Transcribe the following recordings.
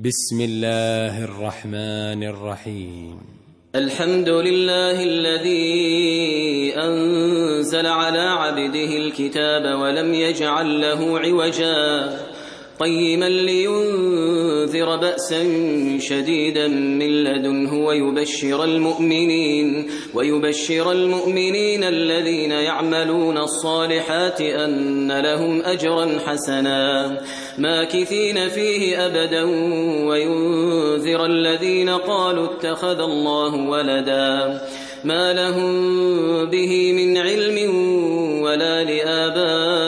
بسم الله الرحمن الرحيم. الحمد لله الذي أنزل على عبده الكتاب ولم يجعل له عوجا. قيما لينذر بأسا شديدا من لدنه ويبشر المؤمنين ويبشر المؤمنين الذين يعملون الصالحات أن لهم أجرا حسنا. ماكثين فيه أبدا وينذر الذين قالوا اتخذ الله ولدا. ما لهم به من علم ولا لآبائهم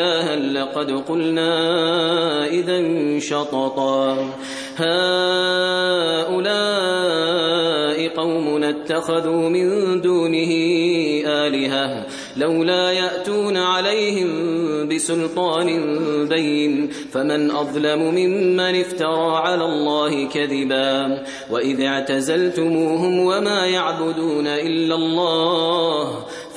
إلها لقد قلنا إذا شططا هؤلاء قوم اتخذوا من دونه آلهة لولا يأتون عليهم بسلطان بين فمن أظلم ممن افترى على الله كذبا وإذ اعتزلتموهم وما يعبدون إلا الله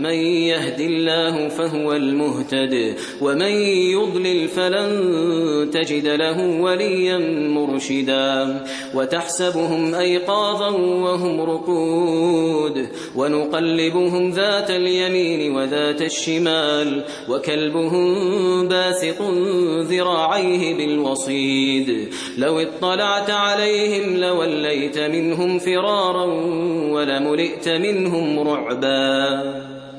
من يهد الله فهو المهتد ومن يضلل فلن تجد له وليا مرشدا. وتحسبهم أيقاظا وهم رقود ونقلبهم ذات اليمين وذات الشمال وكلبهم باسط ذراعيه بالوصيد. لو اطلعت عليهم لوليت منهم فرارا ولملئت منهم رعبا.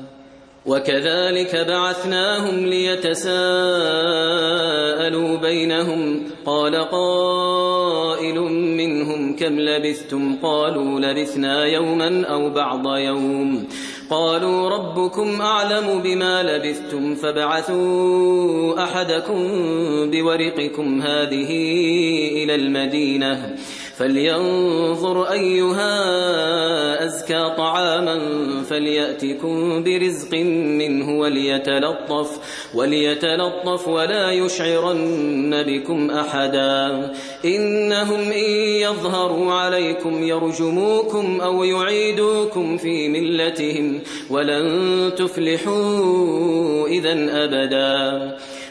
وكذلك بعثناهم ليتساءلوا بينهم. قال قائل منهم كم لبثتم؟ قالوا لبثنا يوما أو بعض يوم. قالوا ربكم أعلم بما لبثتم فابعثوا أحدكم بورقكم هذه إلى المدينة. فلينظر أيها أزكى طعاما فليأتكم برزق منه وليتلطف وليتلطف ولا يشعرن بكم أحدا. إنهم إن يظهروا عليكم يرجموكم أو يعيدوكم في ملتهم ولن تفلحوا إذا أبدا.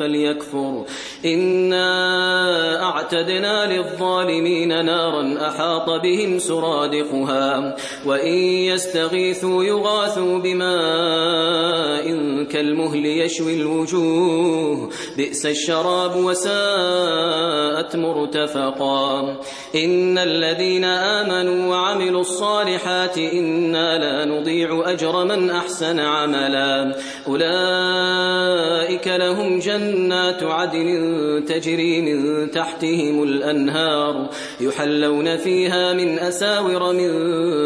فليكفر. إنا أعتدنا للظالمين نارا أحاط بهم سرادقها وإن يستغيثوا يغاثوا بماء كالمهل يشوي الوجوه. بئس الشراب وساءت مرتفقا. إن الذين آمنوا وعملوا الصالحات إنا لا نضيع أجر من أحسن عملا. أولئك لهم جنات عدن تجري من تحتهم الأنهار يحلون فيها من أساور من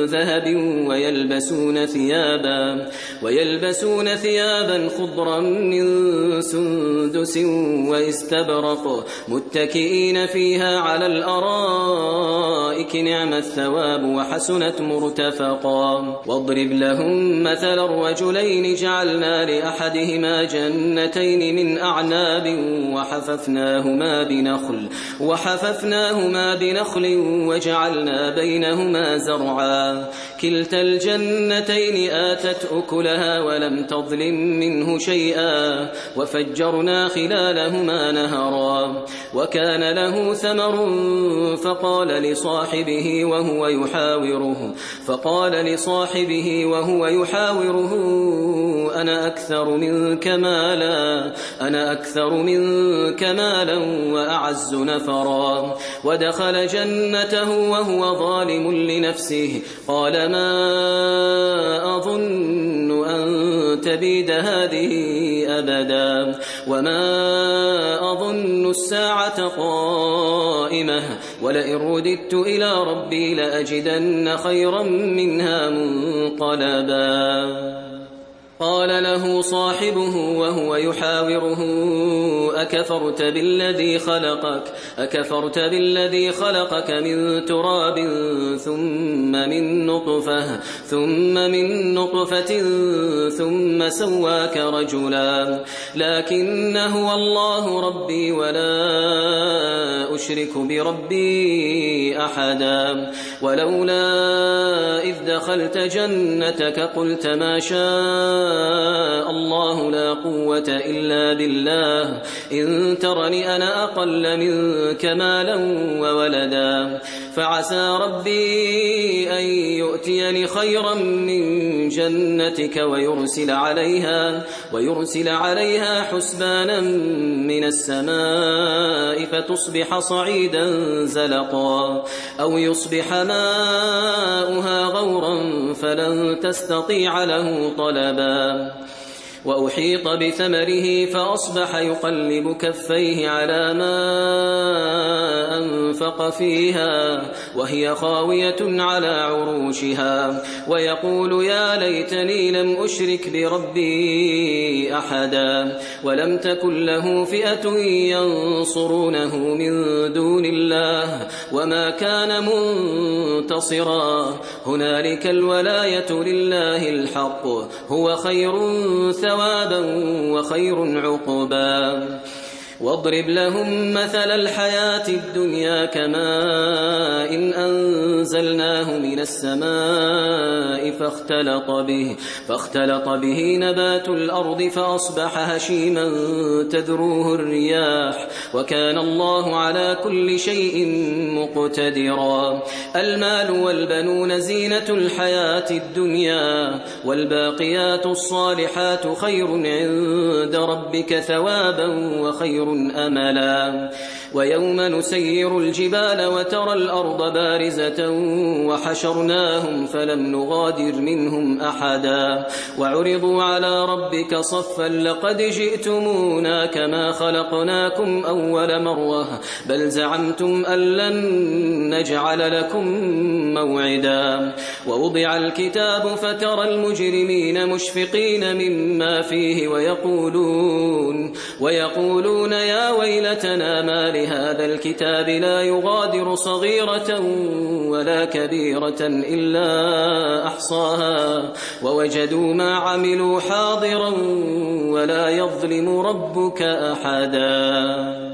ذهب ويلبسون ثيابا ويلبسون ثيابا خضرا من سندس واستبرق متكئين فيها على الأرائك نعم الثواب وحسنت مرتفقا واضرب لهم مثل الرجلين جعلنا لأحدهما جنتين من أعناب وحففناهما بنخل وحففناهما بنخل وجعلنا بينهما زرعا. كلتا الجنتين آتت أكلها ولم تظلم منه شيئا وفجرنا خلالهما نهرا. وكان له ثمر فقال لصاحبه وهو يحاوره فقال لصاحبه وهو يحاوره أنا أكثر منك مالا. أنا أكثر منك مالا وأعز نفرا. ودخل جنته وهو ظالم لنفسه. قال ما أظن أن تبيد هذه أبدا. وما أظن الساعة قائمة. ولئن رددت إلى ربي لأجدن خيرا منها منقلبا. قال له صاحبه وهو يحاوره أكفرت بالذي خلقك؟ أكفرت بالذي خلقك من تراب ثم من نطفة ثم من نطفة ثم سواك رجلا. لكن هو الله ربي ولا أشرك بربي أحدا. ولولا إذ دخلت جنتك قلت ما شاء الله لا قوة إلا بالله. إن ترني أنا أقل منك مالا وولدا. فعسى ربي أن يؤتيني خيرا من جنتك ويرسل عليها ويرسل عليها حسبانا من السماء فتصبح صعيدا زلقا. أو يصبح ماؤها غورا فلن تستطيع له طلبا. um, وأحيط بثمره فأصبح يقلب كفيه على ما أنفق فيها وهي خاوية على عروشها ويقول يا ليتني لم أشرك بربي أحدا ولم تكن له فئة ينصرونه من دون الله وما كان منتصرا هنالك الولاية لله الحق هو خير ثوابا وخير عقبا. واضرب لهم مثل الحياة الدنيا كماء إن أنزلناه من السماء فاختلط به فاختلط به نبات الأرض فأصبح هشيما تذروه الرياح وكان الله على كل شيء مقتدرا. المال والبنون زينة الحياة الدنيا والباقيات الصالحات خير عند ربك ثوابا وخير أملا. ويوم نسير الجبال وترى الأرض بارزة وحشرناهم فلم نغادر منهم أحدا. وعرضوا على ربك صفا لقد جئتمونا كما خلقناكم أول مرة. بل زعمتم أن لن نجعل لكم موعدا. ووضع الكتاب فترى المجرمين مشفقين مما فيه ويقولون ويقولون يا ويلتنا ما لهذا الكتاب لا يغادر صغيرة ولا كبيرة إلا أحصاها ووجدوا ما عملوا حاضرا ولا يظلم ربك أحدا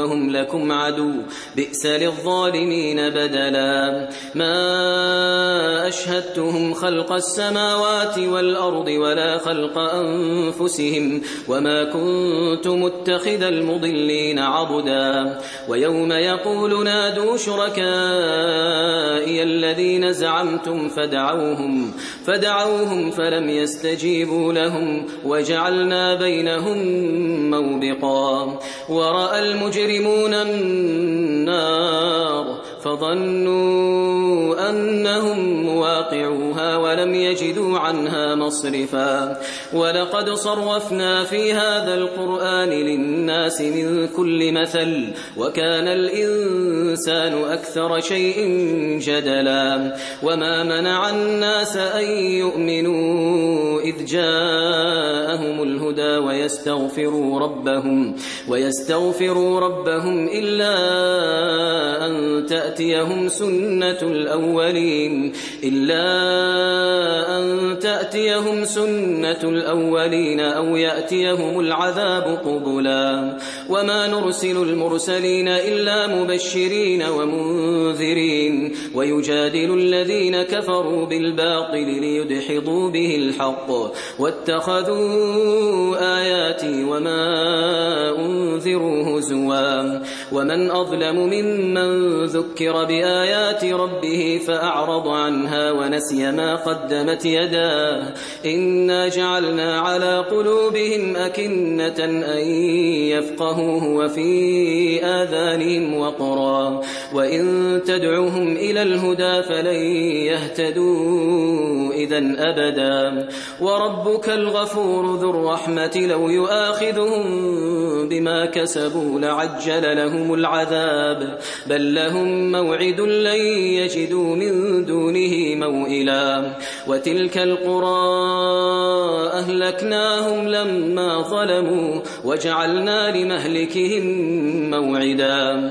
وهم لكم عدو بئس للظالمين بدلا. ما أشهدتهم خلق السماوات والأرض ولا خلق أنفسهم وما كنت متخذ المضلين عبدا. ويوم يقول نادوا شركائي الذين زعمتم فدعوهم فدعوهم فلم يستجيبوا لهم وجعلنا بينهم موبقا. ورأى المجرمون النار فظنوا أنهم مواقعوها ولم يجدوا عنها مصرفا. ولقد صرفنا في هذا القرآن للناس من كل مثل وكان الإنسان أكثر شيء جدلا. وما منع الناس أن يؤمنوا إذ جاءهم الهدى ويستغفروا ربهم ويستغفروا ربهم إلا أن تأتيهم سنة الأولين إلا أن تأتيهم سنة الأولين أو يأتيهم العذاب قبلا. وما نرسل المرسلين إلا مبشرين ومنذرين. ويجادل الذين كفروا بالباطل ليدحضوا به الحق. واتخذوا آياتي وما أنذروا هزوا. ومن أظلم ممن ذكر بآيات ربه فأعرض عنها ونسي ما قدمت يداه إنا جعلنا على قلوبهم أكنة أن يفقهوه وفي آذانهم وقرا. وإن تدعوهم إلى الهدى فلن يهتدوا إذا أبدا. وربك الغفور ذو الرحمة لو يؤاخذهم بما كسبوا لعجل لهم العذاب. بل لهم موعد لن يجدوا من دونه موئلا. القرى أهلكناهم لما ظلموا وجعلنا لمهلكهم موعدا.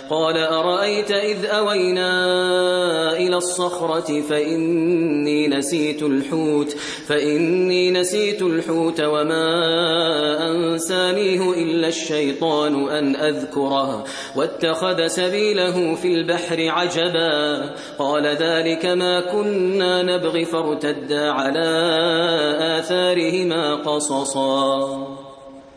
قال أرأيت إذ أوينا إلى الصخرة فإني نسيت الحوت فإني نسيت الحوت وما أنسانيه إلا الشيطان أن أذكره واتخذ سبيله في البحر عجبا. قال ذلك ما كنا نبغي فارتدا على آثارهما قصصا.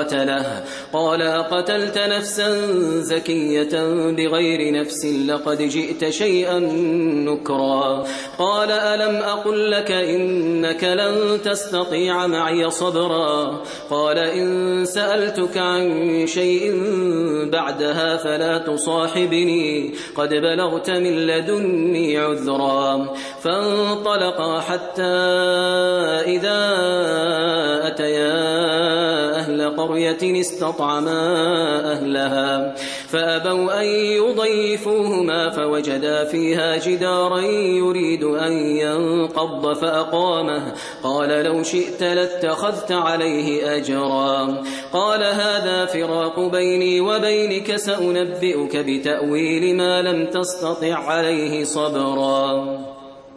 فقتله قال أقتلت نفسا زكية بغير نفس لقد جئت شيئا نكرا. قال ألم أقل لك إنك لن تستطيع معي صبرا؟ قال إن سألتك عن شيء بعدها فلا تصاحبني. قد بلغت من لدني عذرا. فانطلقا حتى إذا أتيا أهل قرية استطعما أهلها فأبوا أن يضيفوهما فوجدا فيها جدارا يريد أن ينقض فأقامه. قال لو شئت لاتخذت عليه أجرا. قال هذا فراق بيني وبينك سأنبئك بتأويل ما لم تستطع عليه صبرا.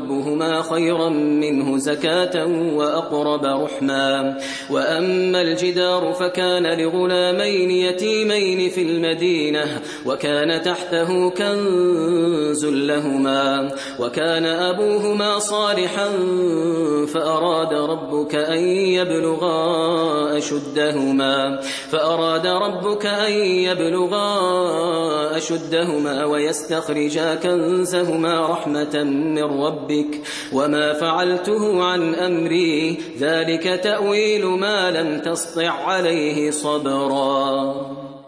ربهما خيرا منه زكاة وأقرب رحما. وأما الجدار فكان لغلامين يتيمين في المدينة وكان تحته كنز لهما. وكان أبوهما صالحا فأراد ربك أن يبلغا أشدهما. فأراد ربك أن يبلغا أشدهما ويستخرجا كنزهما رحمة من ربك ربك وما فعلته عن أمري ذلك تأويل ما لم تسطع عليه صبرا.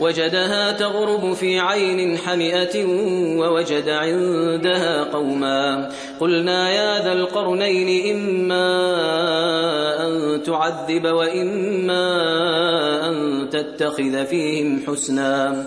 وجدها تغرب في عين حمئة ووجد عندها قوما. قلنا يا ذا القرنين إما أن تعذب وإما أن تتخذ فيهم حسنا.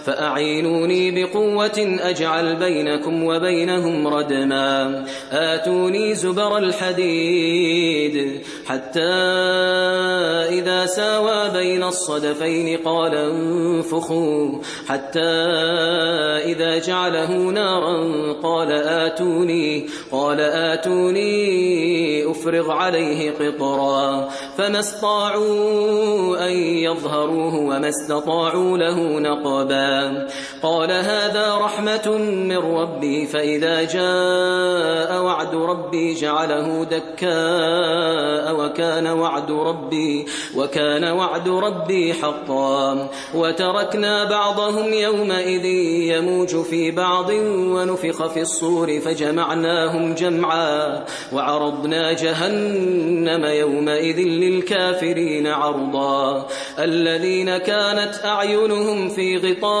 فأعينوني بقوة أجعل بينكم وبينهم ردما. آتوني زبر الحديد حتى إذا ساوى بين الصدفين قال انفخوا. حتى إذا جعله نارا قال آتوني قال آتوني أفرغ عليه قطرا. فما استطاعوا أن يظهروه وما استطاعوا له نقبا. قال هذا رحمة من ربي فإذا جاء وعد ربي جعله دكاء وكان وعد ربي وكان وعد ربي حقا. وتركنا بعضهم يومئذ يموج في بعض ونفخ في الصور فجمعناهم جمعا. وعرضنا جهنم يومئذ للكافرين عرضا. الذين كانت أعينهم في غطاء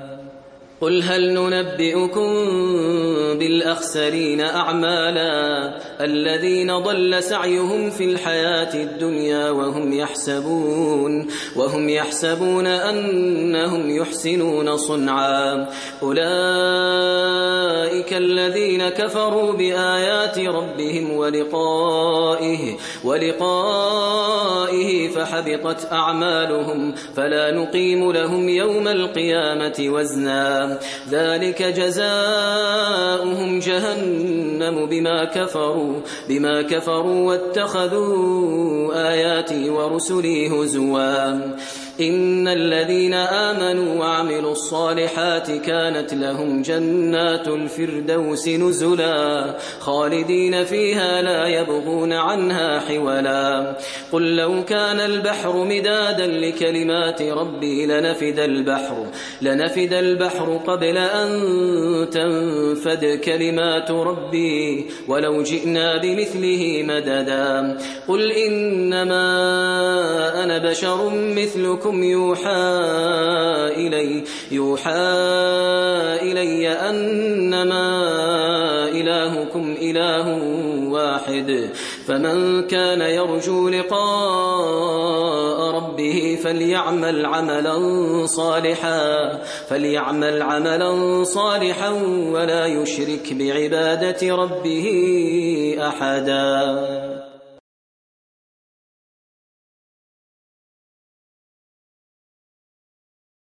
قل هل ننبئكم بالأخسرين أعمالا الذين ضل سعيهم في الحياة الدنيا وهم يحسبون وهم يحسبون أنهم يحسنون صنعا أولئك الذين كفروا بآيات ربهم ولقائه ولقائه فحبطت أعمالهم فلا نقيم لهم يوم القيامة وزنا. ذلك جزاؤهم جهنم بما كفروا بما كفروا واتخذوا آياتي ورسلي هزوا. إن الذين آمنوا وعملوا الصالحات كانت لهم جنات الفردوس نزلا خالدين فيها لا يبغون عنها حولا. قل لو كان البحر مدادا لكلمات ربي لنفد البحر لنفد البحر قبل أن تنفد كلمات ربي ولو جئنا بمثله مددا. قل إنما أنا بشر مثلكم يوحى إلي يوحى إلي أنما إلهكم إله واحد. فمن كان يرجو لقاء ربه فليعمل عملا صالحا فليعمل عملا صالحا ولا يشرك بعبادة ربه أحدا.